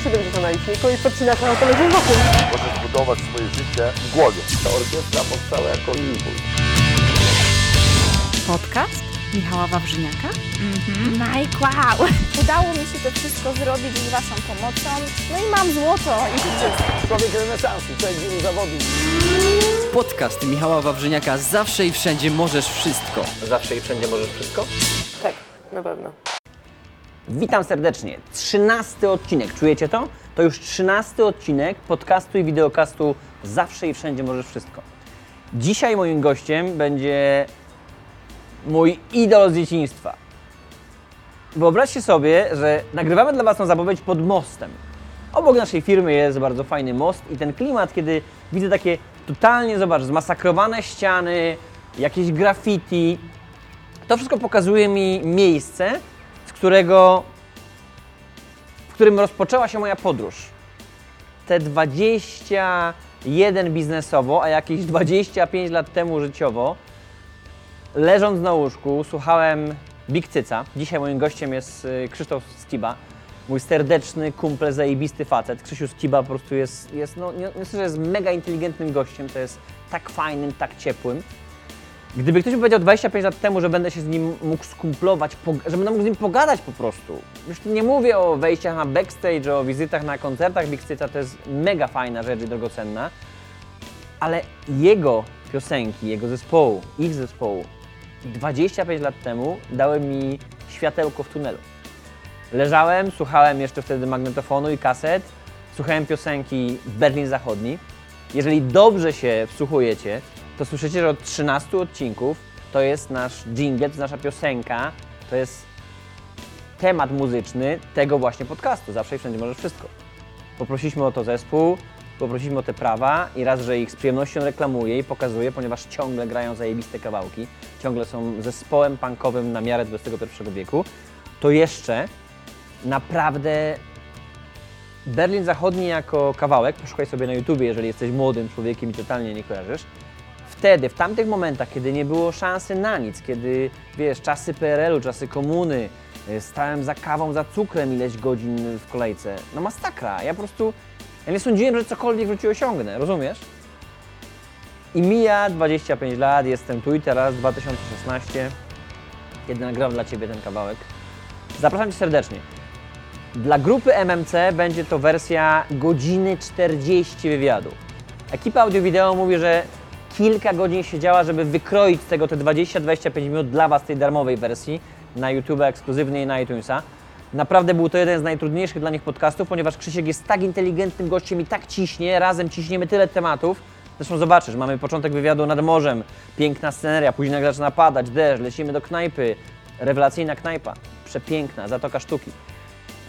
170 na liczniku i podcinasz na autologiem wokół. Możesz budować swoje życie w głowie. Ta orkiestra powstała jako impuls. Podcast Michała Wawrzyniaka. Mike, wow! Udało mi się to wszystko zrobić z Waszą pomocą. No i mam złoto i życie. Człowiek renesansu, człowiek wielu zawodów. Podcast Michała Wawrzyniaka Zawsze i wszędzie możesz wszystko. Zawsze i wszędzie możesz wszystko? Tak, na pewno. Witam serdecznie. Trzynasty odcinek. Czujecie to? To już trzynasty odcinek podcastu i wideokastu Zawsze i Wszędzie Możesz Wszystko. Dzisiaj moim gościem będzie mój idol z dzieciństwa. Wyobraźcie sobie, że nagrywamy dla Was tą zapowiedź pod mostem. Obok naszej firmy jest bardzo fajny most i ten klimat, kiedy widzę takie totalnie, zobacz, zmasakrowane ściany, jakieś graffiti, to wszystko pokazuje mi miejsce, którego, w którym rozpoczęła się moja podróż. Te 21 biznesowo, a jakieś 25 lat temu życiowo, leżąc na łóżku, słuchałem Big Cyca. Dzisiaj moim gościem jest y, Krzysztof Skiba, mój serdeczny, kumple, zajebisty facet. Krzysiu Skiba po prostu jest, jest no, nie, nie jest mega inteligentnym gościem, to jest tak fajnym, tak ciepłym. Gdyby ktoś mi powiedział 25 lat temu, że będę się z nim mógł skumplować, że będę mógł z nim pogadać po prostu. Już nie mówię o wejściach na backstage, o wizytach na koncertach Big Cyca, to jest mega fajna rzecz i drogocenna, ale jego piosenki, jego zespołu, ich zespołu 25 lat temu dały mi światełko w tunelu. Leżałem, słuchałem jeszcze wtedy magnetofonu i kaset, słuchałem piosenki Berlin Zachodni. Jeżeli dobrze się wsłuchujecie, to słyszycie, że od 13 odcinków to jest nasz jingle, to jest nasza piosenka, to jest temat muzyczny tego właśnie podcastu. Zawsze i wszędzie możesz wszystko. Poprosiliśmy o to zespół, poprosiliśmy o te prawa i raz, że ich z przyjemnością reklamuję i pokazuję, ponieważ ciągle grają zajebiste kawałki, ciągle są zespołem punkowym na miarę XXI wieku, to jeszcze naprawdę Berlin Zachodni jako kawałek, poszukaj sobie na YouTubie, jeżeli jesteś młodym człowiekiem i totalnie nie kojarzysz. Wtedy, w tamtych momentach, kiedy nie było szansy na nic, kiedy, wiesz, czasy PRL-u, czasy komuny, y, stałem za kawą, za cukrem ileś godzin w kolejce. No masakra. Ja po prostu, ja nie sądziłem, że cokolwiek w życiu osiągnę, rozumiesz? I mija 25 lat, jestem tu i teraz, 2016, kiedy nagrałem dla Ciebie ten kawałek. Zapraszam Cię serdecznie. Dla grupy MMC będzie to wersja godziny 40 wywiadu. Ekipa audio-wideo mówi, że kilka godzin siedziała, żeby wykroić z tego te 20-25 minut dla Was tej darmowej wersji na YouTube ekskluzywnie i na iTunesa. Naprawdę był to jeden z najtrudniejszych dla nich podcastów, ponieważ Krzysiek jest tak inteligentnym gościem i tak ciśnie, razem ciśniemy tyle tematów. Zresztą zobaczysz, mamy początek wywiadu nad morzem, piękna sceneria, później nagle zaczyna padać, deszcz, lecimy do knajpy, rewelacyjna knajpa, przepiękna, zatoka sztuki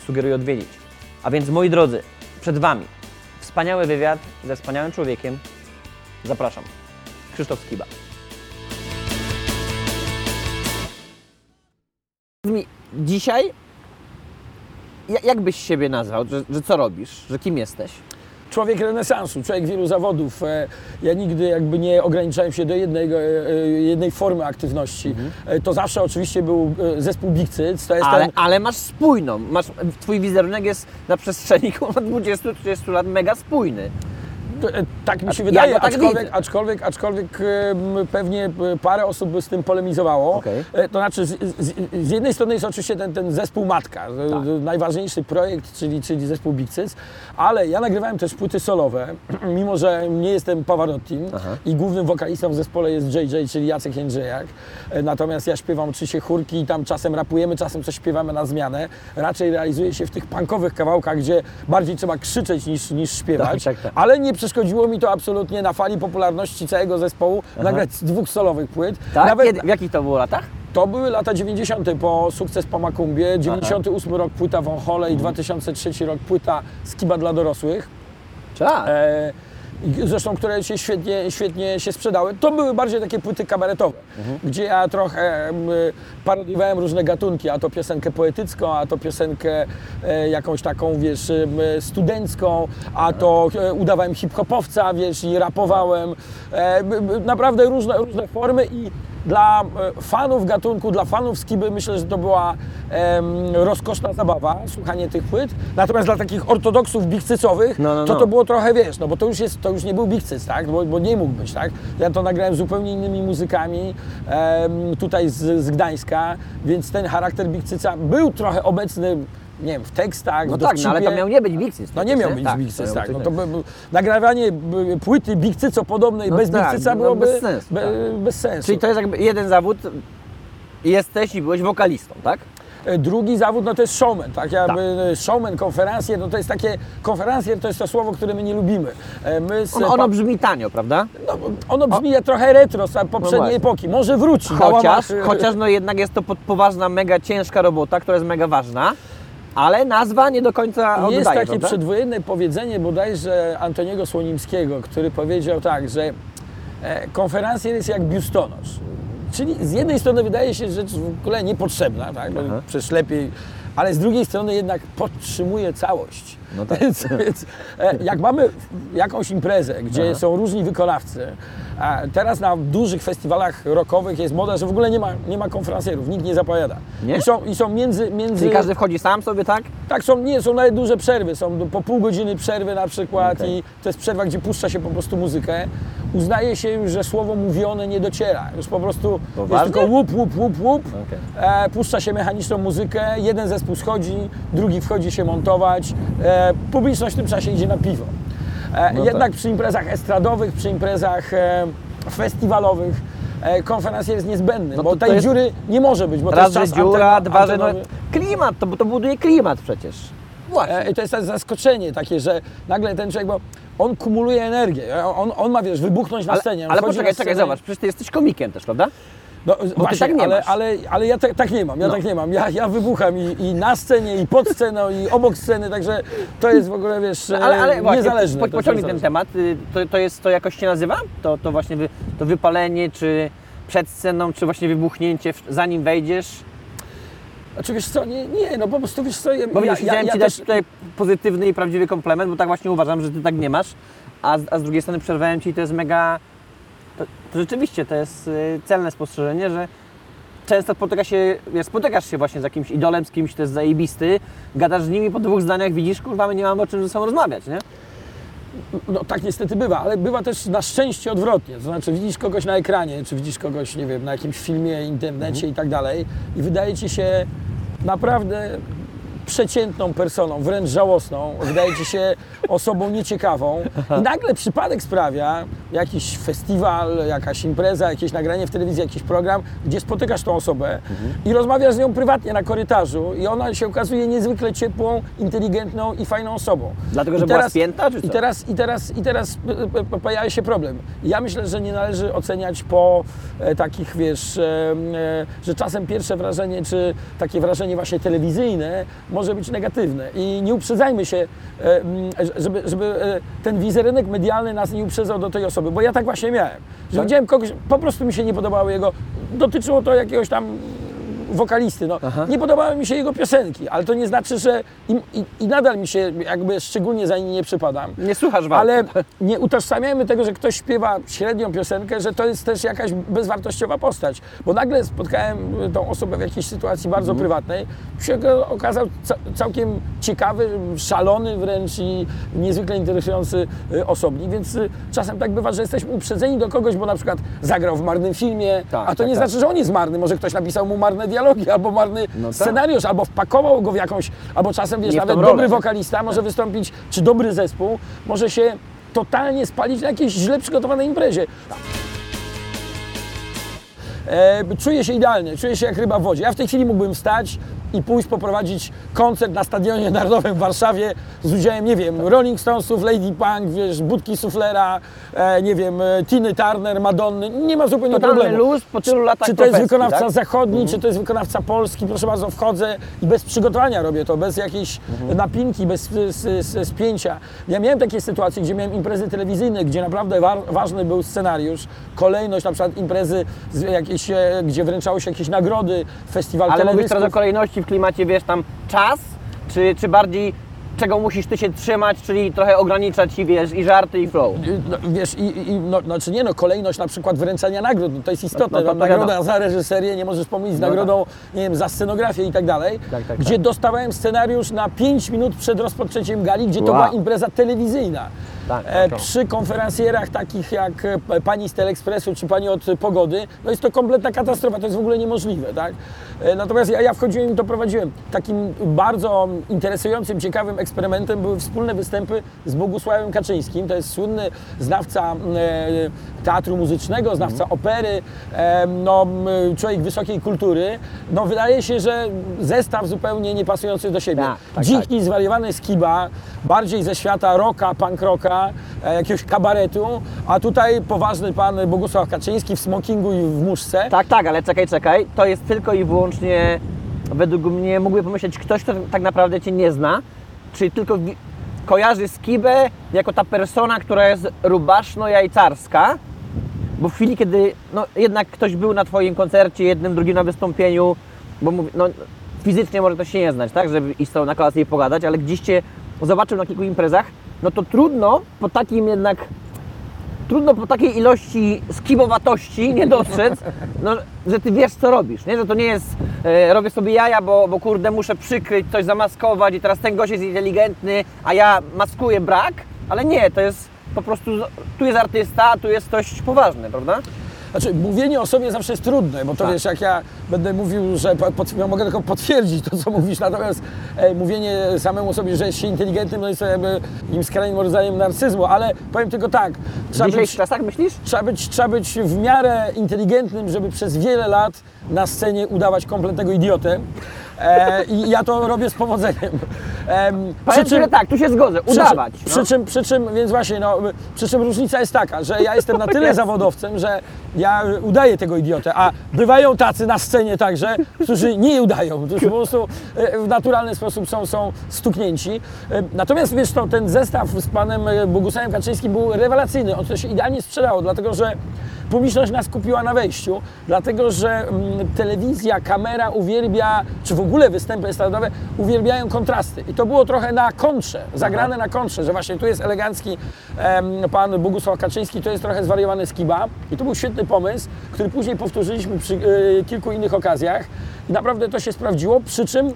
sugeruję odwiedzić. A więc moi drodzy, przed Wami wspaniały wywiad ze wspaniałym człowiekiem. Zapraszam. Krzysztof Skiba. Dzisiaj, ja- jak byś siebie nazwał? Że, że co robisz? Że kim jesteś? Człowiek renesansu, człowiek wielu zawodów. E, Ja nigdy jakby nie ograniczałem się do jednej, jednej formy aktywności. E, To zawsze oczywiście był e, zespół Big Cyc, to jest Ale, ten... ale masz spójną. Masz, twój wizerunek jest na przestrzeni kurwa, 20-30 lat mega spójny. E, Tak mi się Ja wydaje, go tak aczkolwiek, widzę. aczkolwiek, aczkolwiek pewnie e, parę osób by z tym polemizowało. Okej. E, To znaczy, z, z, z jednej strony jest oczywiście ten, ten zespół Matka, Tak. najważniejszy projekt, czyli, czyli zespół Big Cyc, ale ja nagrywałem też płyty solowe, mimo że nie jestem Pavarottim Aha. i głównym wokalistą w zespole jest JJ, czyli Jacek Jędrzejak. Natomiast ja śpiewam oczywiście chórki i tam czasem rapujemy, czasem coś śpiewamy na zmianę. Raczej realizuję się w tych punkowych kawałkach, gdzie bardziej trzeba krzyczeć niż, niż śpiewać. Tak, tak, tak. Ale nie przeszkodziło mi to absolutnie na fali popularności całego zespołu nagrać dwóch solowych płyt. Tak? Nawet Kiedy, w jakich to było latach? to były lata 90. po sukces po Makumbie, 98 rok płyta Wąchole i 2003 rok płyta Skiba dla dorosłych. Tak. E, zresztą, które się świetnie, świetnie się sprzedały. To były bardziej takie płyty kabaretowe, gdzie ja trochę em, parodiowałem różne gatunki, a to piosenkę poetycką, a to piosenkę e, jakąś taką, wiesz, studencką, a to e, udawałem hip-hopowca, wiesz, i rapowałem. E, naprawdę różne, różne formy i dla e, fanów gatunku, dla fanów skiby myślę, że to była em, rozkoszna zabawa, słuchanie tych płyt. Natomiast dla takich ortodoksów bigcycowych, No, no, to no. to było trochę, wiesz, no bo to już, jest, to już nie był bigcyc, tak? Bo, bo nie mógł być, tak? Ja to nagrałem zupełnie innymi muzykami, em, tutaj z, z Gdańska, więc ten charakter bigcyca był trochę obecny, nie wiem, w tekstach, No w tak, no ale to dowcipie. miał nie być Bixis. No nie miał być tak, tak. No to by, by, by, płyty Bigcyco podobnej No bez tak, no byłoby bez sensu, be, tak. bez sensu. Czyli to jest jakby jeden zawód, jesteś i byłeś wokalistą, tak? E, Drugi zawód no to jest showman, tak? Ja, Tak. by- Showman, konferencjer, no to jest takie, konferencjer to jest to słowo, które my nie lubimy. E, My z, On, ono brzmi tanio, prawda? no, ono brzmi trochę retro z poprzedniej właśnie. epoki, może wróci. na Chociaż, łamach, e, chociaż no jednak jest to pod- poważna, mega ciężka robota, która jest mega ważna, ale nazwa nie do końca oddaje, Jest takie prawda? przedwojenne powiedzenie bodajże Antoniego Słonimskiego, który powiedział tak, że e, konferencjer jest jak biustonosz. Czyli z jednej strony wydaje się rzecz w ogóle niepotrzebna, tak? bo przecież lepiej, ale z drugiej strony jednak podtrzymuje całość. No tak. Więc, więc e, jak mamy jakąś imprezę, gdzie są różni wykonawcy, a teraz na dużych festiwalach rockowych jest moda, że w ogóle nie ma, nie ma konferencjerów, nikt nie zapowiada. Nie? I są, i są między, między Czyli każdy wchodzi sam sobie, tak? tak, są, nie, są nawet duże przerwy, są po pół godziny przerwy na przykład Okej. i to jest przerwa, gdzie puszcza się po prostu muzykę. Uznaje się już, że słowo mówione nie dociera. Już po prostu jest Poważnie? tylko łup, łup, łup, łup. Okej. E, puszcza się mechaniczną muzykę, jeden zespół schodzi, drugi wchodzi się montować. E, publiczność w tym czasie idzie na piwo. E, No jednak tak. przy imprezach estradowych, przy imprezach e, festiwalowych e, konferencjer jest niezbędny, No bo to- to tej jest- dziury nie może być, bo to Raz, jest że czas dziura, antena- dwa, że no, klimat, to, bo to buduje klimat przecież. Właśnie. I to jest zaskoczenie takie, że nagle ten człowiek, bo on kumuluje energię, on, on ma, wiesz, wybuchnąć na ale scenie. ale wchodzi poczekaj, na czekaj, zobacz, przecież ty jesteś komikiem też, prawda? No, właśnie, tak nie ale, masz. ale, ale ja tak, tak nie mam, ja No. tak nie mam. Ja, ja wybucham i, i na scenie, i pod sceną, i obok sceny, także to jest w ogóle, wiesz, No, ale, ale e, właśnie, niezależne. po, pociągnij ten temat. Y, To, to jest, to jakoś się nazywa? To, to właśnie wy, to wypalenie, czy przed sceną, czy właśnie wybuchnięcie, zanim wejdziesz? Znaczy, wiesz co, nie, nie, no po prostu, wiesz co, ja, Bo ja, widzisz, chciałem ja Ci też, dać tutaj pozytywny i prawdziwy komplement, bo tak właśnie uważam, że Ty tak nie masz, a, z- a z drugiej strony przerwałem Ci i to jest mega... To, to rzeczywiście to jest y, celne spostrzeżenie, że często spotyka się, wiesz, spotykasz się właśnie z jakimś idolem, z kimś, kto jest zajebisty, gadasz z nimi po dwóch zdaniach, widzisz, kurwa, my nie mamy o czym ze sobą rozmawiać, nie? No tak niestety bywa, ale bywa też na szczęście odwrotnie. To znaczy widzisz kogoś na ekranie, czy widzisz kogoś, nie wiem, na jakimś filmie, internecie i tak dalej i wydaje ci się naprawdę przeciętną personą, wręcz żałosną, wydaje ci się osobą nieciekawą i nagle przypadek sprawia jakiś festiwal, jakaś impreza, jakieś nagranie w telewizji, jakiś program, gdzie spotykasz tą osobę i rozmawiasz z nią prywatnie na korytarzu i ona się okazuje niezwykle ciepłą, inteligentną i fajną osobą. Dlatego, I że była spięta, czy co? I teraz, i teraz, i teraz p- p- pojawia się problem. Ja myślę, że nie należy oceniać po e, takich, wiesz, e, e, że czasem pierwsze wrażenie, czy takie wrażenie właśnie telewizyjne może być negatywne. I nie uprzedzajmy się, e, żeby, żeby e, ten wizerunek medialny nas nie uprzedzał do tej osoby, bo ja tak właśnie miałem. Że widziałem kogoś, po prostu mi się nie podobało jego, dotyczyło to jakiegoś tam wokalisty. No. Nie podobały mi się jego piosenki, ale to nie znaczy, że i, i, i nadal mi się jakby szczególnie za nim nie przypadam. Nie słuchasz walki. Ale nie utożsamiajmy tego, że ktoś śpiewa średnią piosenkę, że to jest też jakaś bezwartościowa postać. Bo nagle spotkałem tą osobę w jakiejś sytuacji bardzo Mhm. prywatnej, się okazał ca całkiem ciekawy, szalony wręcz i niezwykle interesujący y, osobnik, więc y, czasem tak bywa, że jesteśmy uprzedzeni do kogoś, bo na przykład zagrał w marnym filmie, Tak, a to tak, nie tak. znaczy, że on jest marny, może ktoś napisał mu marne dialogi, albo marny No tak. scenariusz, albo wpakował go w jakąś, albo czasem wiesz, nawet dobry wokalista może wystąpić, czy dobry zespół może się totalnie spalić na jakiejś źle przygotowanej imprezie. E, czuję się idealnie, czuję się jak ryba w wodzie. Ja w tej chwili mógłbym wstać i pójść poprowadzić koncert na Stadionie Narodowym w Warszawie z udziałem, nie wiem, Rolling Stonesów, Lady Punk, wiesz, Budki Suflera, e, nie wiem, e, Tiny Turner, Madonny. Nie ma zupełnie Totalny problemu. luz po tylu latach Czy to jest profesji, wykonawca tak? zachodni, czy to jest wykonawca polski, proszę bardzo, wchodzę i bez przygotowania robię to, bez jakiejś napinki, bez s- s- spięcia. Ja miałem takie sytuacje, gdzie miałem imprezy telewizyjne, gdzie naprawdę wa ważny był scenariusz, kolejność, na przykład imprezy, z jakieś, e, gdzie wręczało się jakieś nagrody, festiwal Ale mówisz teraz o kolejności w klimacie, wiesz, tam czas, czy, czy bardziej czego musisz ty się trzymać, czyli trochę ograniczać i wiesz, i żarty, i flow. No, wiesz, i, i no, znaczy nie no, kolejność na przykład wręczania nagród, no to jest istotne. No, no nagroda za reżyserię, nie możesz pomylić z nagrodą, nie wiem, za scenografię i tak dalej. Tak, tak, gdzie tak. dostawałem scenariusz na 5 minut przed rozpoczęciem gali, gdzie to Wow. była impreza telewizyjna. Tak, tak, e, tak. przy konferencjerach takich jak e, pani z Telekspresu czy pani od Pogody, no jest to kompletna katastrofa, to jest w ogóle niemożliwe, tak? E, natomiast ja, ja wchodziłem i to prowadziłem. Takim bardzo interesującym, ciekawym eksperymentem były wspólne występy z Bogusławem Kaczyńskim. To jest słynny znawca teatru muzycznego, znawca Mhm. opery, no, człowiek wysokiej kultury. No wydaje się, że zestaw zupełnie niepasujący do siebie. Tak, tak, Dziki, zwariowany skiba, bardziej ze świata rocka, punk rocka, e, jakiegoś kabaretu, a tutaj poważny pan Bogusław Kaczyński w smokingu i w muszce. Tak, tak, ale czekaj, czekaj. To jest tylko i wyłącznie, według mnie, mógłby pomyśleć ktoś, kto tak naprawdę Cię nie zna, czyli tylko kojarzy Skibę jako ta persona, która jest rubaszno-jajcarska, bo w chwili, kiedy no, jednak ktoś był na Twoim koncercie, jednym, drugim na wystąpieniu, bo mówi, no, fizycznie może ktoś się nie znać, tak, żeby iść na kolację i pogadać, ale gdzieś Cię zobaczył na kilku imprezach, no to trudno po takim jednak trudno po takiej ilości skibowatości nie dostrzec, no, że ty wiesz, co robisz, nie? Że to nie jest, e, robię sobie jaja, bo, bo kurde, muszę przykryć, coś zamaskować i teraz ten gość jest inteligentny, a ja maskuję brak, ale nie, to jest po prostu, tu jest artysta, tu jest ktoś poważny, prawda? Znaczy, mówienie o sobie zawsze jest trudne, bo to Tak. wiesz, jak ja będę mówił, że po- pot, ja mogę tylko potwierdzić to, co mówisz, natomiast e, mówienie samemu sobie, że jest się inteligentnym, no jest to jakby im skrajnym rodzajem narcyzmu, ale powiem tylko tak, W trzeba dzisiejszych być, czasach myślisz? trzeba, być, trzeba być w miarę inteligentnym, żeby przez wiele lat na scenie udawać kompletnego idiotę. E, I ja to robię z powodzeniem. Em, Powiem Ci, że tak, tu się zgodzę, przy czym- udawać. Przy, no. czym, przy czym, więc właśnie, no, przy czym różnica jest taka, że ja jestem na tyle zawodowcem, że ja udaję tego idiotę, a bywają tacy na scenie także, którzy nie udają, którzy po prostu y, w naturalny sposób są, są stuknięci. Y, Natomiast wiesz to, ten zestaw z panem Bogusławem Kaczyńskim był rewelacyjny, on to się idealnie sprzedało, dlatego że publiczność nas kupiła na wejściu, dlatego że mm, telewizja, kamera uwielbia, czy w ogóle występy estradowe uwielbiają kontrasty. I to było trochę na kontrze, zagrane na kontrze, że właśnie tu jest elegancki em, pan Bogusław Kaczyński, to jest trochę zwariowany skiba. I to był świetny pomysł, który później powtórzyliśmy przy y, kilku innych okazjach. I naprawdę to się sprawdziło, przy czym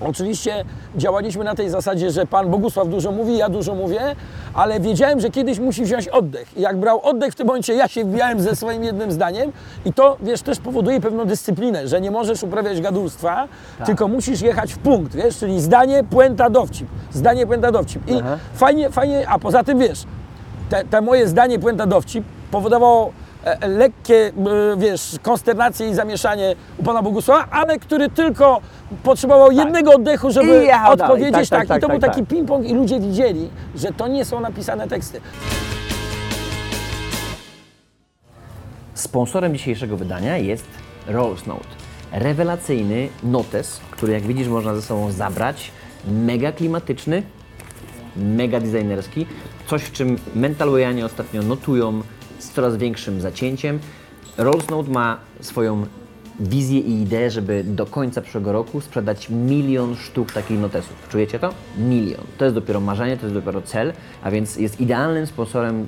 Oczywiście działaliśmy na tej zasadzie, że Pan Bogusław dużo mówi, ja dużo mówię, ale wiedziałem, że kiedyś musi wziąć oddech. I jak brał oddech, w tym momencie ja się wbijałem ze swoim jednym zdaniem i to, wiesz, też powoduje pewną dyscyplinę, że nie możesz uprawiać gadulstwa, tylko musisz jechać w punkt, wiesz, czyli zdanie, puenta, dowcip. Zdanie, puenta, dowcip. I Aha. fajnie, fajnie, a poza tym, wiesz, te, te moje zdanie, puenta, dowcip powodowało lekkie, e, wiesz, konsternacje i zamieszanie u Pana Bogusława, ale który tylko potrzebował jednego oddechu, żeby Tak. Dalej. odpowiedzieć Tak, tak, tak, I to tak, był tak, taki ping-pong i ludzie widzieli, że to nie są napisane teksty. Sponsorem dzisiejszego wydania jest Rolls Note. Rewelacyjny notes, który jak widzisz można ze sobą zabrać. Mega klimatyczny, mega designerski. Coś, w czym mentalwayanie ostatnio notują z coraz większym zacięciem. Rolls Note ma swoją wizję i ideę, żeby do końca przyszłego roku sprzedać milion sztuk takich notesów. Czujecie to? Milion. To jest dopiero marzenie, to jest dopiero cel, a więc jest idealnym sponsorem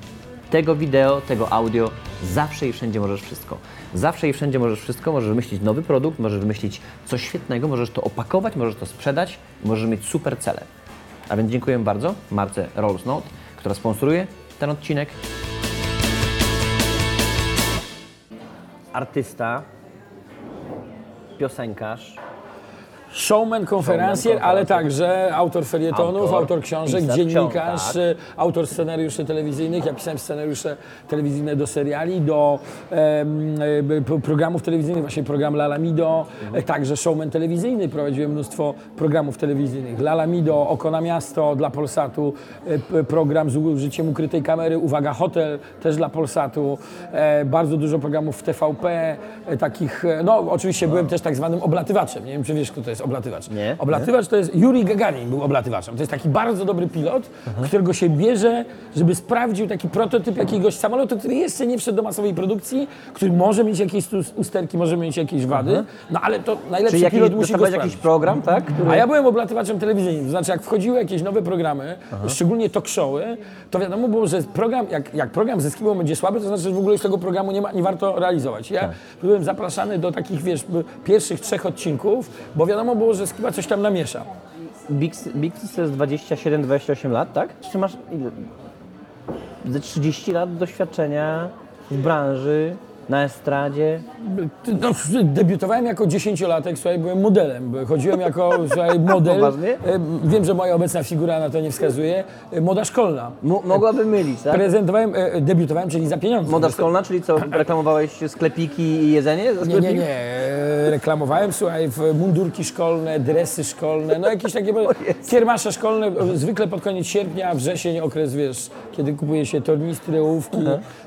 tego wideo, tego audio. Zawsze i wszędzie możesz wszystko. Zawsze i wszędzie możesz wszystko. Możesz wymyślić nowy produkt, możesz wymyślić coś świetnego, możesz to opakować, możesz to sprzedać, możesz mieć super cele. A więc dziękuję bardzo marce Rolls Note, która sponsoruje ten odcinek. Artysta, piosenkarz, Showman, konferencjer, Showman, ale także autor felietonów, Autor, autor, książek, pisarz dziennikarz, tak. autor scenariuszy telewizyjnych. Ja pisałem scenariusze telewizyjne do seriali, do p- programów telewizyjnych, właśnie program Lalamido, Mhm. e, także showman telewizyjny. Prowadziłem mnóstwo programów telewizyjnych. Lalamido, Oko na miasto dla Polsatu, e, program z użyciem ukrytej kamery, Uwaga Hotel też dla Polsatu, e, bardzo dużo programów w TVP, e, takich, e, no oczywiście byłem też tak zwanym oblatywaczem, nie wiem czy wiesz kto to jest jest oblatywacz? Nie, Oblatywacz to jest, Yuri Gagarin był oblatywaczem. To jest taki bardzo dobry pilot, którego się bierze, żeby sprawdził taki prototyp jakiegoś samolotu, który jeszcze nie wszedł do masowej produkcji, który może mieć jakieś usterki, może mieć jakieś wady, no ale to najlepszy Czyli pilot musi go jakiś program, tak? Który... A ja byłem oblatywaczem telewizyjnym, to znaczy jak wchodziły jakieś nowe programy, szczególnie talk showy, to wiadomo było, że program, jak, jak program zyskiwał będzie słaby, to znaczy, że w ogóle już tego programu nie, ma, nie warto realizować. Ja byłem zapraszany do takich, wiesz, pierwszych trzech odcinków, bo wiadomo było, że Skiba coś tam namiesza. Big, Big Sis to jest 27-28 lat, tak? Czy masz ile? Ze 30 lat doświadczenia w branży, na estradzie. No, debiutowałem jako dziesięciolatek, słuchaj, byłem modelem. Chodziłem jako słuchaj, model. Poważnie? E, Wiem, że moja obecna figura na to nie wskazuje. E, Moda szkolna. Mo- mogłaby mylić, tak? Prezentowałem, e, debiutowałem, czyli za pieniądze. Moda szkolna, czyli co, reklamowałeś sklepiki i jedzenie? ze Nie, nie, nie. Reklamowałem, słuchaj, w mundurki szkolne, dresy szkolne, no jakieś takie kiermasze szkolne, zwykle pod koniec sierpnia, wrzesień, okres, wiesz, kiedy kupuje się tornistry, ołówki,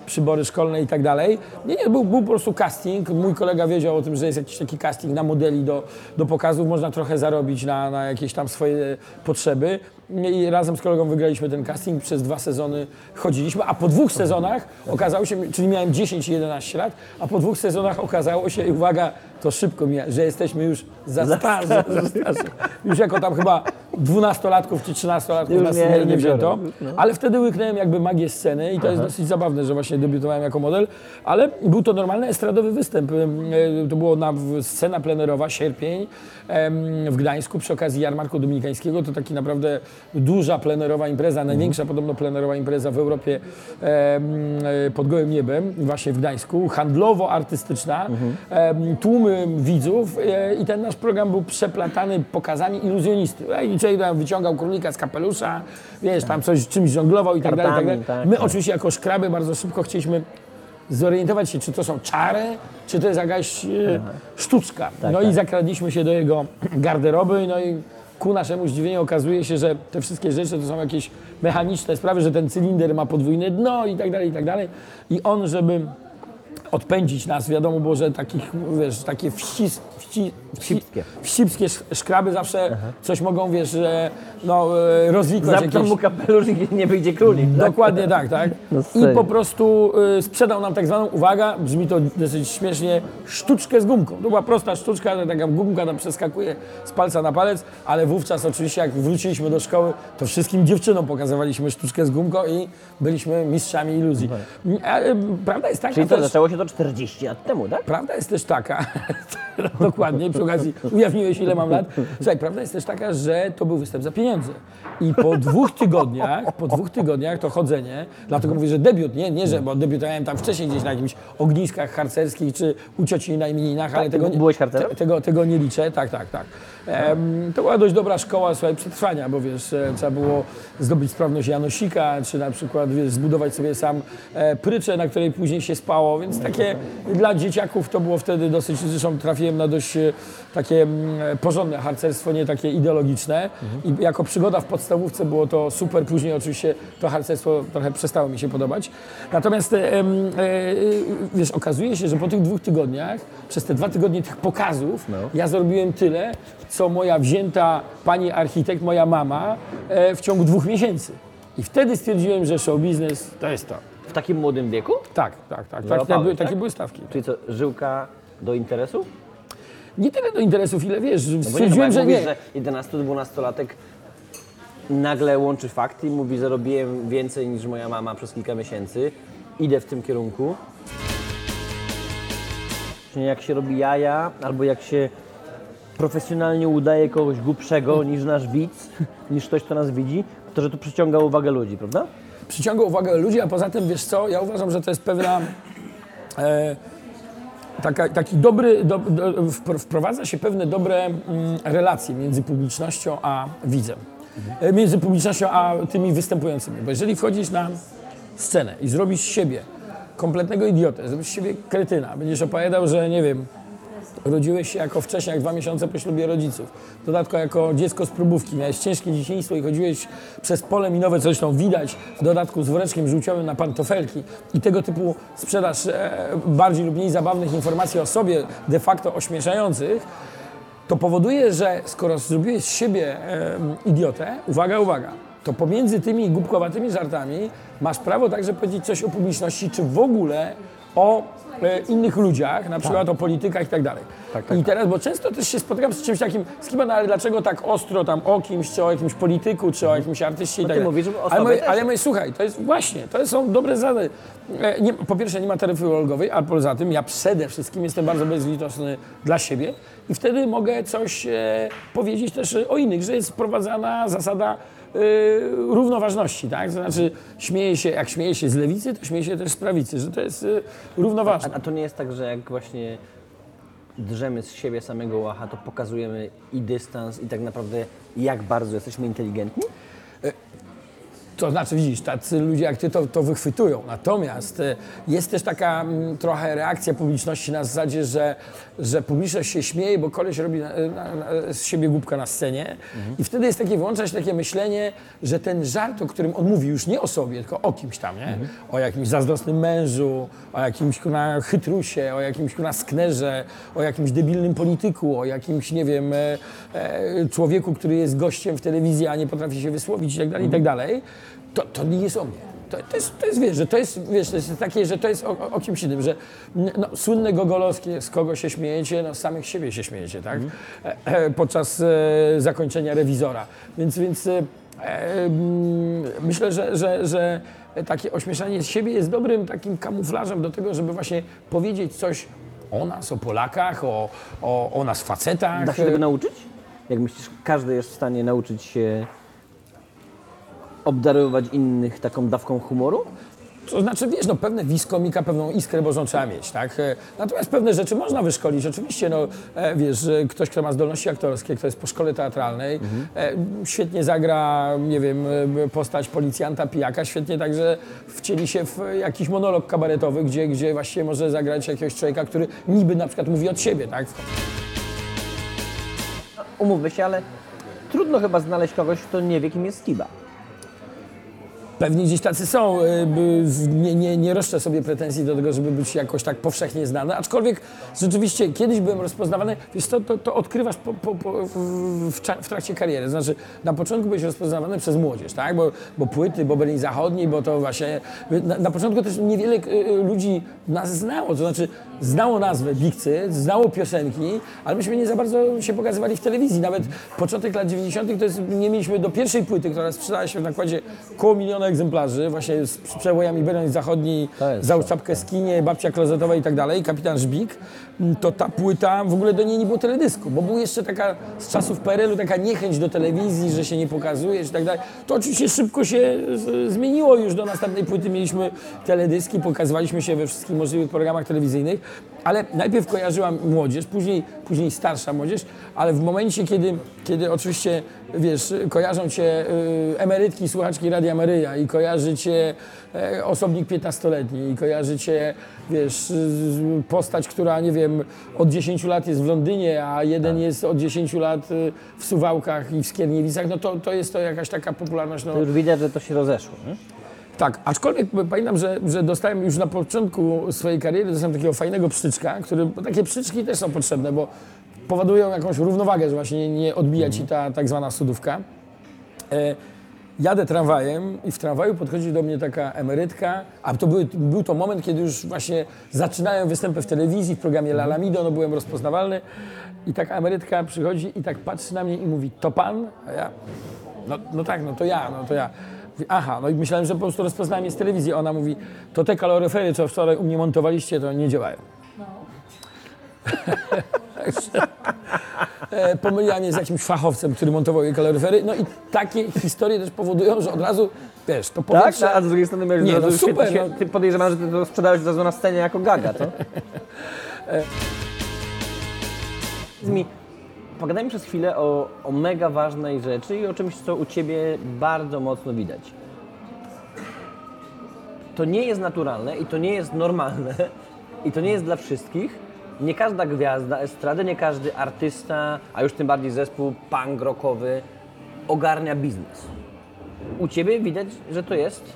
przybory szkolne i tak dalej. Nie, nie, był, był po prostu casting. Mój kolega wiedział o tym, że jest jakiś taki casting na modeli do, do pokazów. Można trochę zarobić na, na jakieś tam swoje potrzeby. I razem z kolegą wygraliśmy ten casting. Przez dwa sezony chodziliśmy, a po dwóch sezonach okazało się, czyli miałem 10 i 11 lat, a po dwóch sezonach okazało się, i uwaga, to szybko mija, że jesteśmy już za starzy. Za starzy. Już jako tam chyba 12-latków czy 13-latków Już nas nie- nie, nie wzięto. biorą. Ale wtedy łyknąłem jakby magię sceny i to jest dosyć zabawne, że właśnie debiutowałem jako model, ale był to normalny estradowy występ. E, To było na, scena plenerowa, sierpień w Gdańsku przy okazji Jarmarku Dominikańskiego. To taki naprawdę duża plenerowa impreza, największa podobno plenerowa impreza w Europie e, pod gołym niebem, właśnie w Gdańsku, handlowo-artystyczna, em, tłumy widzów e, i ten nasz program był przeplatany pokazami iluzjonisty. I człowiek tam wyciągał królika z kapelusza, wiesz, tam coś czymś żonglował i tak dalej. Tak dalej. tak, My tak. oczywiście jako szkraby bardzo szybko chcieliśmy zorientować się, czy to są czary, czy to jest jakaś e, sztuczka. no i tak. zakradliśmy się do jego garderoby, no i ku naszemu zdziwieniu okazuje się, że te wszystkie rzeczy to są jakieś mechaniczne sprawy, że ten cylinder ma podwójne dno i tak dalej, i tak dalej. I on, żeby odpędzić nas, wiadomo było, że takich, wiesz, takie wścis, wści, wści, Wścibskie. wścibskie sz- szkraby zawsze coś mogą, wiesz, że, no, e, rozwikłać Zapnę jakieś... mu kapelusz i nie wyjdzie królik. Tak? Dokładnie tak, tak. No I po prostu y, sprzedał nam tak zwaną, uwaga, brzmi to dosyć śmiesznie, sztuczkę z gumką. To była prosta sztuczka, taka gumka tam przeskakuje z palca na palec, ale wówczas oczywiście jak wróciliśmy do szkoły, to wszystkim dziewczynom pokazywaliśmy sztuczkę z gumką i byliśmy mistrzami iluzji. A, y, prawda jest taka Czyli to też, zaczęło się to 40 lat temu, tak? Prawda jest też taka, dokładnie, przy okazji ujawniłeś ile mam lat. Słuchaj, prawda jest też taka, że to był występ za pieniądze. I po dwóch tygodniach, po dwóch tygodniach to chodzenie, dlatego mówię, że debiut, nie, nie że, bo debiutowałem tam wcześniej gdzieś na jakimś ogniskach harcerskich czy u cioci na imieninach, ale ty tego nie, byłeś harcerem? te, tego, tego nie liczę, tak, tak, tak. To była dość dobra szkoła, słuchaj, przetrwania, bo wiesz, e, trzeba było zdobyć sprawność Janosika, czy na przykład, wiesz, zbudować sobie sam e, pryczę, na której później się spało, więc takie dla dzieciaków to było wtedy dosyć, zresztą trafiłem na dość e, takie mm, porządne harcerstwo, nie takie ideologiczne i jako przygoda w podstawówce było to super, później oczywiście to harcerstwo trochę przestało mi się podobać. Natomiast, wiesz, okazuje się, że po tych dwóch tygodniach, przez te dwa tygodnie tych pokazów, ja zrobiłem tyle, co moja wzięta pani architekt, moja mama, e, w ciągu dwóch miesięcy. I wtedy stwierdziłem, że show biznes to jest to. W takim młodym wieku? Tak, tak, tak. tak, tak były, tak? takie były stawki. Czyli co, żyłka do interesu? Nie tyle do interesów, ile wiesz, No bo nie, no, stwierdziłem, że mówisz, nie. że 11-12-latek nagle łączy fakty i mówi, zarobiłem więcej niż moja mama przez kilka miesięcy, idę w tym kierunku. Jak się robi jaja, albo jak się profesjonalnie udaje kogoś głupszego niż nasz widz, niż ktoś, kto nas widzi, to że to przyciąga uwagę ludzi, prawda? przyciąga uwagę ludzi, a poza tym, wiesz co, ja uważam, że to jest pewna... E, taka, taki dobry, do, do, wpro- wprowadza się pewne dobre mm, relacje między publicznością a widzem. E, Między publicznością a tymi występującymi. Bo jeżeli wchodzisz na scenę i zrobisz siebie kompletnego idiotę, zrobisz siebie kretyna, będziesz opowiadał, że nie wiem, Urodziłeś się jako wcześniej, jak dwa miesiące po ślubie rodziców. W dodatku jako dziecko z próbówki. Miałeś ciężkie dzieciństwo i chodziłeś przez pole minowe, co zresztą widać, w dodatku z woreczkiem żółciowym na pantofelki. I tego typu sprzedaż e, bardziej lub mniej zabawnych informacji o sobie, de facto ośmieszających, to powoduje, że skoro zrobiłeś z siebie em, idiotę, uwaga, uwaga, to pomiędzy tymi głupkowatymi żartami masz prawo także powiedzieć coś o publiczności, czy w ogóle o e, innych ludziach, na przykład o politykach i tak dalej. I teraz, bo często też się spotykam z czymś takim, z kim, no ale dlaczego tak ostro tam o kimś, czy o jakimś polityku, czy o jakimś artyście i No tak dalej. mówisz ale, mówię, też. ale ja mówię, słuchaj, to jest właśnie, to są dobre zasady. E, Nie, po pierwsze nie ma taryfy ulgowej, a poza tym ja przede wszystkim jestem bardzo bezlitosny dla siebie i wtedy mogę coś e, powiedzieć też o innych, że jest wprowadzana zasada równoważności, tak? To znaczy śmieję się, jak śmieję się z lewicy, to śmieję się też z prawicy, że to jest e, równoważne. A, a to nie jest tak, że jak właśnie drzemy z siebie samego łacha, to pokazujemy i dystans, i tak naprawdę jak bardzo jesteśmy inteligentni? To znaczy, widzisz, tacy ludzie jak ty to, to wychwytują. Natomiast e, jest też taka mm, trochę reakcja publiczności na zasadzie, że, że publiczność się śmieje, bo koleś robi na, na, na, z siebie głupka na scenie. I wtedy jest takie, wyłącza się takie myślenie, że ten żart, o którym on mówi, już nie o sobie, tylko o kimś tam, nie? O jakimś zazdrosnym mężu, o jakimś kurna, chytrusie, o jakimś kurna, sknerze, o jakimś debilnym polityku, o jakimś, nie wiem, e, e, człowieku, który jest gościem w telewizji, a nie potrafi się wysłowić i tak dalej, i tak dalej. To, to nie jest o mnie. To, to, jest, to jest, wiesz, że to jest, wiesz, to jest takie, że to jest o, o- kimś innym, że no, słynne gogolowskie, z kogo się śmiejecie, no z samych siebie się śmiejecie, tak? E, e, podczas e, zakończenia rewizora. Więc, więc e, mm, myślę, że, że, że takie ośmieszanie siebie jest dobrym takim kamuflażem do tego, żeby właśnie powiedzieć coś o nas, o Polakach, o, o, o nas facetach. Da się tego nauczyć? Jak myślisz, każdy jest w stanie nauczyć się obdarowywać innych taką dawką humoru? To znaczy, wiesz, no pewne wiskomika, pewną iskrę Bożą trzeba mieć, tak? E, Natomiast pewne rzeczy można wyszkolić. Oczywiście, no, e, wiesz, ktoś, kto ma zdolności aktorskie, kto jest po szkole teatralnej, e, świetnie zagra, nie wiem, postać policjanta, pijaka, świetnie także wcieli się w jakiś monolog kabaretowy, gdzie, gdzie właściwie może zagrać jakiegoś człowieka, który niby na przykład mówi od siebie, tak? Umówmy się, ale trudno chyba znaleźć kogoś, kto nie wie, kim jest Skiba. Pewnie gdzieś tacy są. y, Nie, nie, nie roszczę sobie pretensji do tego, żeby być jakoś tak powszechnie znany, aczkolwiek rzeczywiście kiedyś byłem rozpoznawany, wiesz to, to, odkrywasz po, po, po, w, w, trakcie kariery. Znaczy na początku byłeś rozpoznawany przez młodzież, tak? Bo, bo płyty, bo Berlin Zachodni, bo to właśnie... Na, na początku też niewiele y, y, ludzi nas znało, to znaczy znało nazwę Bigcy, znało piosenki, ale myśmy nie za bardzo się pokazywali w telewizji. Nawet początek lat 90. to jest, nie mieliśmy do pierwszej płyty, która sprzedała się w nakładzie koło miliona egzemplarzy, właśnie z przebojami Berlin Zachodni, Załóż czapkę skinie, babcia klozetowa i tak dalej, kapitan Żbik, m, to ta płyta, w ogóle do niej nie było teledysku, bo był jeszcze taka z czasów PRL-u taka niechęć do telewizji, że się nie pokazujesz i tak dalej. To oczywiście szybko się zmieniło już do następnej płyty, mieliśmy teledyski, pokazywaliśmy się we wszystkich możliwych programach telewizyjnych, ale najpierw kojarzyłam młodzież, później, później starsza młodzież, ale w momencie, kiedy, kiedy oczywiście, wiesz, kojarzą cię y, emerytki, słuchaczki Radia Maryja i kojarzy cię e, osobnik 15-letni i kojarzy cię, wiesz, z- postać, która, nie wiem, od 10 lat jest w Londynie, a jeden jest od 10 lat y, w Suwałkach i w Skierniewicach, no to, to jest to jakaś taka popularność, no, To już widać, że to się rozeszło. Nie? tak, aczkolwiek pamiętam, że, że dostałem już na początku swojej kariery, dostałem takiego fajnego pszczyczka, który, bo takie pszczyczki też są potrzebne, bo powodują jakąś równowagę, że właśnie nie, odbija ci ta tak zwana sudówka. E, jadę tramwajem i w tramwaju podchodzi do mnie taka emerytka, a to był, był to moment, kiedy już właśnie zaczynałem występy w telewizji, w programie La Lamido, no byłem rozpoznawalny i taka emerytka przychodzi i tak patrzy na mnie i mówi, to pan? A ja, no, no tak, no to ja, no to ja. Aha, no i myślałem, że po prostu rozpoznałem je z telewizji. Ona mówi, to te kaloryfery, co wczoraj u mnie montowaliście, to nie działają. E, Pomyliła mnie z jakimś fachowcem, który montował jej kaloryfery. No i takie historie też powodują, że od razu, wiesz, to Tak? powietrze... A z drugiej strony miałeś Nie, no super, no. Ty podejrzewam, że ty to sprzedałeś od razu na scenie jako gaga, to? Powiedz mi, pogadajmy przez chwilę o, o mega ważnej rzeczy i o czymś, co u Ciebie bardzo mocno widać. To nie jest naturalne i to nie jest normalne i to nie jest dla wszystkich. Nie każda gwiazda estrady, nie każdy artysta, a już tym bardziej zespół punk rockowy ogarnia biznes. U Ciebie widać, że to jest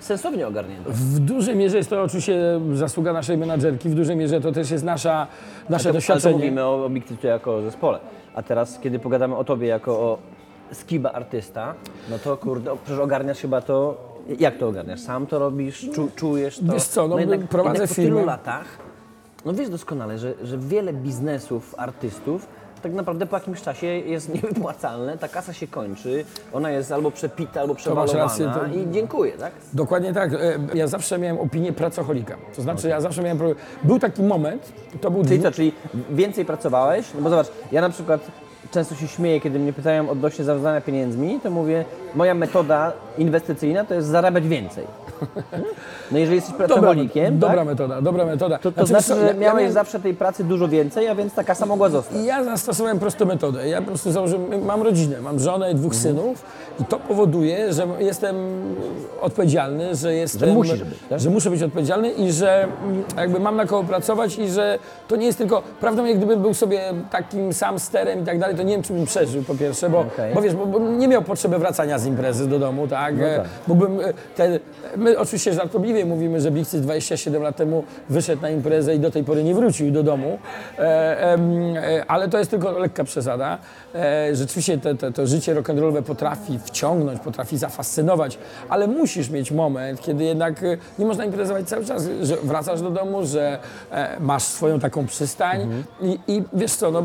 sensownie ogarnięte. W dużej mierze jest to oczywiście zasługa naszej menadżerki, w dużej mierze to też jest nasza, nasze Ale to doświadczenie. mówimy o, Bikcycu jako o zespole. A teraz, kiedy pogadamy o tobie jako o skiba artysta, no to kurde, przecież ogarniasz chyba to. Jak to ogarniasz? Sam to robisz? Czu, czujesz to? Wiesz co, no, jednak, prowadzę jednak po tylu latach, no wiesz doskonale, że, że wiele biznesów artystów tak naprawdę po jakimś czasie jest niewypłacalne, ta kasa się kończy, ona jest albo przepita, albo przewalowana rację, to- i dziękuję, tak? Dokładnie tak. E, Ja zawsze miałem opinię pracocholika. To znaczy, ja zawsze miałem. Był taki moment, to był Czyli co, czyli więcej pracowałeś? No bo zobacz, ja na przykład często się śmieję, kiedy mnie pytają odnośnie zarządzania pieniędzmi, to mówię, moja metoda inwestycyjna to jest zarabiać więcej. No jeżeli jesteś pracownikiem, dobra tak, metoda, dobra metoda. to, to Znaczy, znaczy, że ja- ja miałeś miałem- zawsze tej pracy dużo więcej, a więc ta kasa mogła zostać. Ja zastosowałem prostą metodę. Ja po prostu założyłem, mam rodzinę, mam żonę i dwóch Mhm. synów i to powoduje, że jestem odpowiedzialny, że jestem... musisz być, tak? Że muszę być odpowiedzialny i że mm, jakby mam na kogo pracować i że to nie jest tylko... Prawdą jest, gdybym był sobie takim sam sterem i tak dalej, to nie wiem, czy bym przeżył po pierwsze, bo, Okej. bo wiesz, bo, bo nie miał potrzeby wracania z imprezy do domu, tak? No tak. Mógłbym... e, Te, my oczywiście żartobliwie mówimy, że Bikcy 27 lat temu wyszedł na imprezę i do tej pory nie wrócił do domu, e, em, e, ale to jest tylko lekka przesada. E, rzeczywiście te, te, to życie rock'n'rollowe potrafi wciągnąć, potrafi zafascynować, ale musisz mieć moment, kiedy jednak e, nie można imprezować cały czas, że wracasz do domu, że e, masz swoją taką przystań i, i wiesz co, no,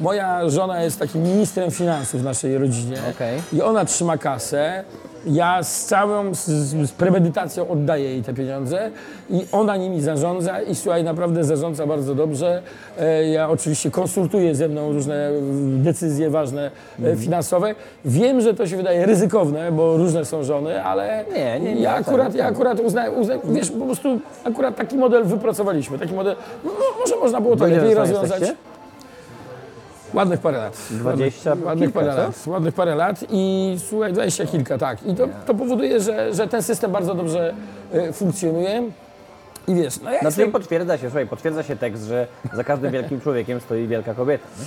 moja żona jest takim ministrem finansów w naszej rodzinie Okej. i ona trzyma kasę. Ja z całą, z, z premedytacją oddaję jej te pieniądze i ona nimi zarządza i słuchaj, naprawdę zarządza bardzo dobrze. E, Ja oczywiście konsultuję ze mną różne mm, decyzje ważne e, finansowe. Wiem, że to się wydaje ryzykowne, bo różne są żony, ale Nie, nie, nie, ja tak, akurat, ja tak. akurat uznaję, uznaję, wiesz, po prostu akurat taki model wypracowaliśmy. Taki model, no, może można było to ile lepiej rozwiązać. Ładnych parę lat. 20 ładnych, ładnych kilka, parę co? lat. Ładnych parę lat i słuchaj, 20 kilka, tak. I to, to powoduje, że, że ten system bardzo dobrze e, funkcjonuje. I wiesz, no ja Znaczy jestem, potwierdza się, słuchaj, potwierdza się tekst, że za każdym wielkim człowiekiem stoi wielka kobieta. nie?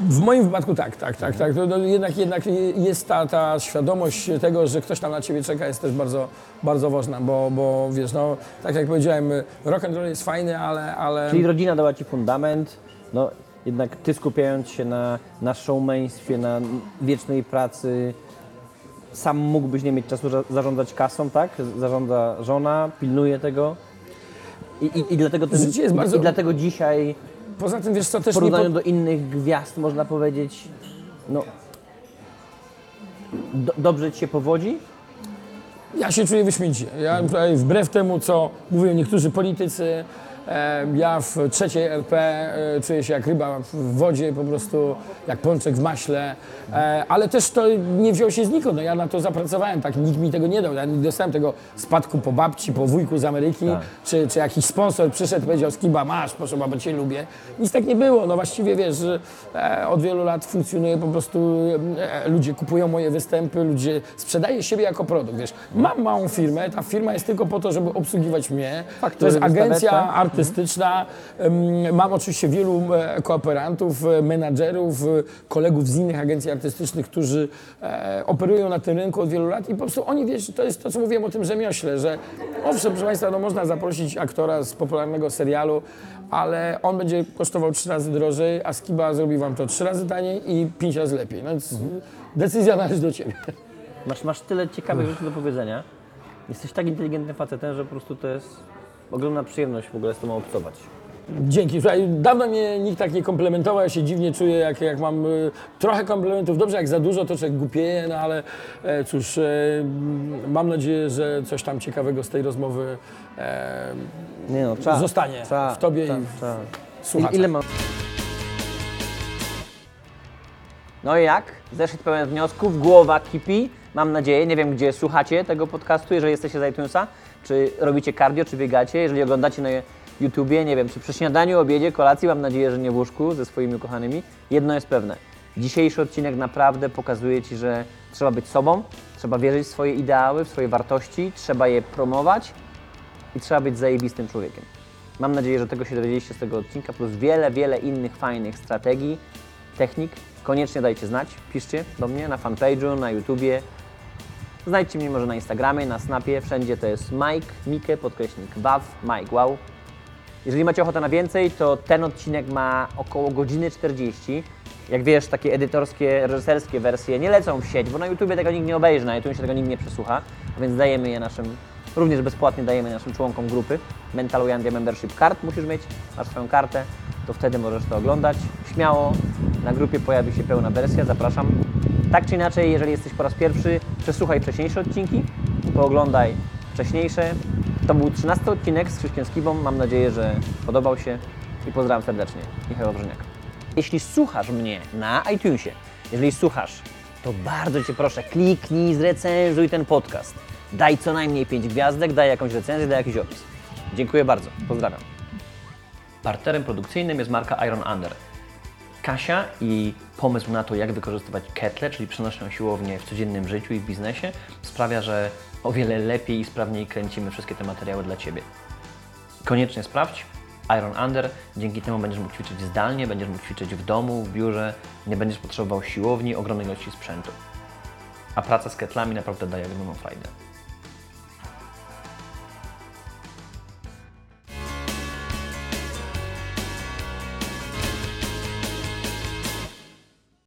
w moim wypadku tak, tak, tak, tak. To, to jednak, jednak jest ta, ta świadomość tego, że ktoś tam na ciebie czeka jest też bardzo, bardzo ważna, bo, bo wiesz, no tak jak powiedziałem, rock and roll jest fajny, ale, ale Czyli rodzina dała Ci fundament, no jednak Ty skupiając się na, na showmaństwie, na wiecznej pracy, sam mógłbyś nie mieć czasu za- zarządzać kasą, tak? Zarządza żona, pilnuje tego. I, i, i, dlatego, ten, Życie jest bardzo- I dlatego dzisiaj poza tym wiesz co, w też nie porównaniu po... do innych gwiazd można powiedzieć, no do, dobrze Ci się powodzi? Ja się czuję wyśmienicie. Ja tutaj wbrew temu, co mówią niektórzy politycy, ja w trzeciej RP e, czuję się jak ryba w wodzie, po prostu jak pączek w maśle, e, ale też to nie wziął się znikąd. No, ja na to zapracowałem, tak nikt mi tego nie dał. Ja nie dostałem tego spadku po babci, po wujku z Ameryki, czy, czy jakiś sponsor przyszedł i powiedział, Skiba masz, proszę bardzo, cię lubię. Nic tak nie było. No właściwie wiesz, e, od wielu lat funkcjonuje po prostu, e, ludzie kupują moje występy, ludzie sprzedaje siebie jako produkt, wiesz. Mam małą firmę, ta firma jest tylko po to, żeby obsługiwać mnie. to jest agencja tak? Artystyczna. Mam oczywiście wielu kooperantów, e, menadżerów, e, kolegów z innych agencji artystycznych, którzy e, operują na tym rynku od wielu lat i po prostu oni, wiesz, to jest to, co mówiłem o tym rzemiośle, że owszem, proszę Państwa, no można zaprosić aktora z popularnego serialu, ale on będzie kosztował trzy razy drożej, a Skiba zrobi Wam to trzy razy taniej i pięć razy lepiej. No więc decyzja należy do Ciebie. Masz, masz tyle ciekawych rzeczy do powiedzenia. Jesteś tak inteligentnym facetem, że po prostu to jest ogromna przyjemność w ogóle z Tobą obcować. Dzięki. Słuchaj, dawno mnie nikt tak nie komplementował, ja się dziwnie czuję, jak, jak mam y, trochę komplementów. Dobrze, jak za dużo, to człowiek głupieje, no ale e, cóż, e, mam nadzieję, że coś tam ciekawego z tej rozmowy e, Nie no, zostanie w Tobie i w słuchaczach. Ile mam? No i jak? Zeszedł pełen wniosków, głowa kipi. Mam nadzieję, nie wiem gdzie słuchacie tego podcastu, jeżeli jesteście z iTunesa, czy robicie cardio, czy biegacie, jeżeli oglądacie na YouTubie, nie wiem, czy przy śniadaniu, obiedzie, kolacji, mam nadzieję, że nie w łóżku ze swoimi ukochanymi. Jedno jest pewne, dzisiejszy odcinek naprawdę pokazuje Ci, że trzeba być sobą, trzeba wierzyć w swoje ideały, w swoje wartości, trzeba je promować i trzeba być zajebistym człowiekiem. Mam nadzieję, że tego się dowiedzieliście z tego odcinka, plus wiele, wiele innych fajnych strategii, technik. Koniecznie dajcie znać, piszcie do mnie na fanpage'u, na YouTubie. Znajdźcie mnie może na Instagramie, na Snapie, wszędzie to jest Mike, Mike, podkreśnik Waw, Mike, wow. Jeżeli macie ochotę na więcej, to ten odcinek ma około godziny 40. Jak wiesz, takie edytorskie, reżyserskie wersje nie lecą w sieć, bo na YouTubie tego nikt nie obejrzy, na YouTube się tego nikt nie przesłucha, więc dajemy je naszym, również bezpłatnie dajemy naszym członkom grupy Mentalujandia Membership Card. Musisz mieć, masz swoją kartę, to wtedy możesz to oglądać. Śmiało, na grupie pojawi się pełna wersja, zapraszam. Tak czy inaczej, jeżeli jesteś po raz pierwszy, przesłuchaj wcześniejsze odcinki, pooglądaj wcześniejsze. To był 13 odcinek z Krzyśkiem Skibą. Mam nadzieję, że podobał się i pozdrawiam serdecznie. Michał Wawrzyniak. Jeśli słuchasz mnie na iTunesie, jeżeli słuchasz, to bardzo Cię proszę, kliknij, zrecenzuj ten podcast. Daj co najmniej 5 gwiazdek, daj jakąś recenzję, daj jakiś opis. Dziękuję bardzo. Pozdrawiam. Partnerem produkcyjnym jest marka Iron Under. Kasia i pomysł na to, jak wykorzystywać ketle, czyli przenośną siłownię w codziennym życiu i w biznesie, sprawia, że o wiele lepiej i sprawniej kręcimy wszystkie te materiały dla Ciebie. Koniecznie sprawdź Iron Under, dzięki temu będziesz mógł ćwiczyć zdalnie, będziesz mógł ćwiczyć w domu, w biurze, nie będziesz potrzebował siłowni, ogromnej ilości sprzętu. A praca z ketlami naprawdę daje ogromną frajdę.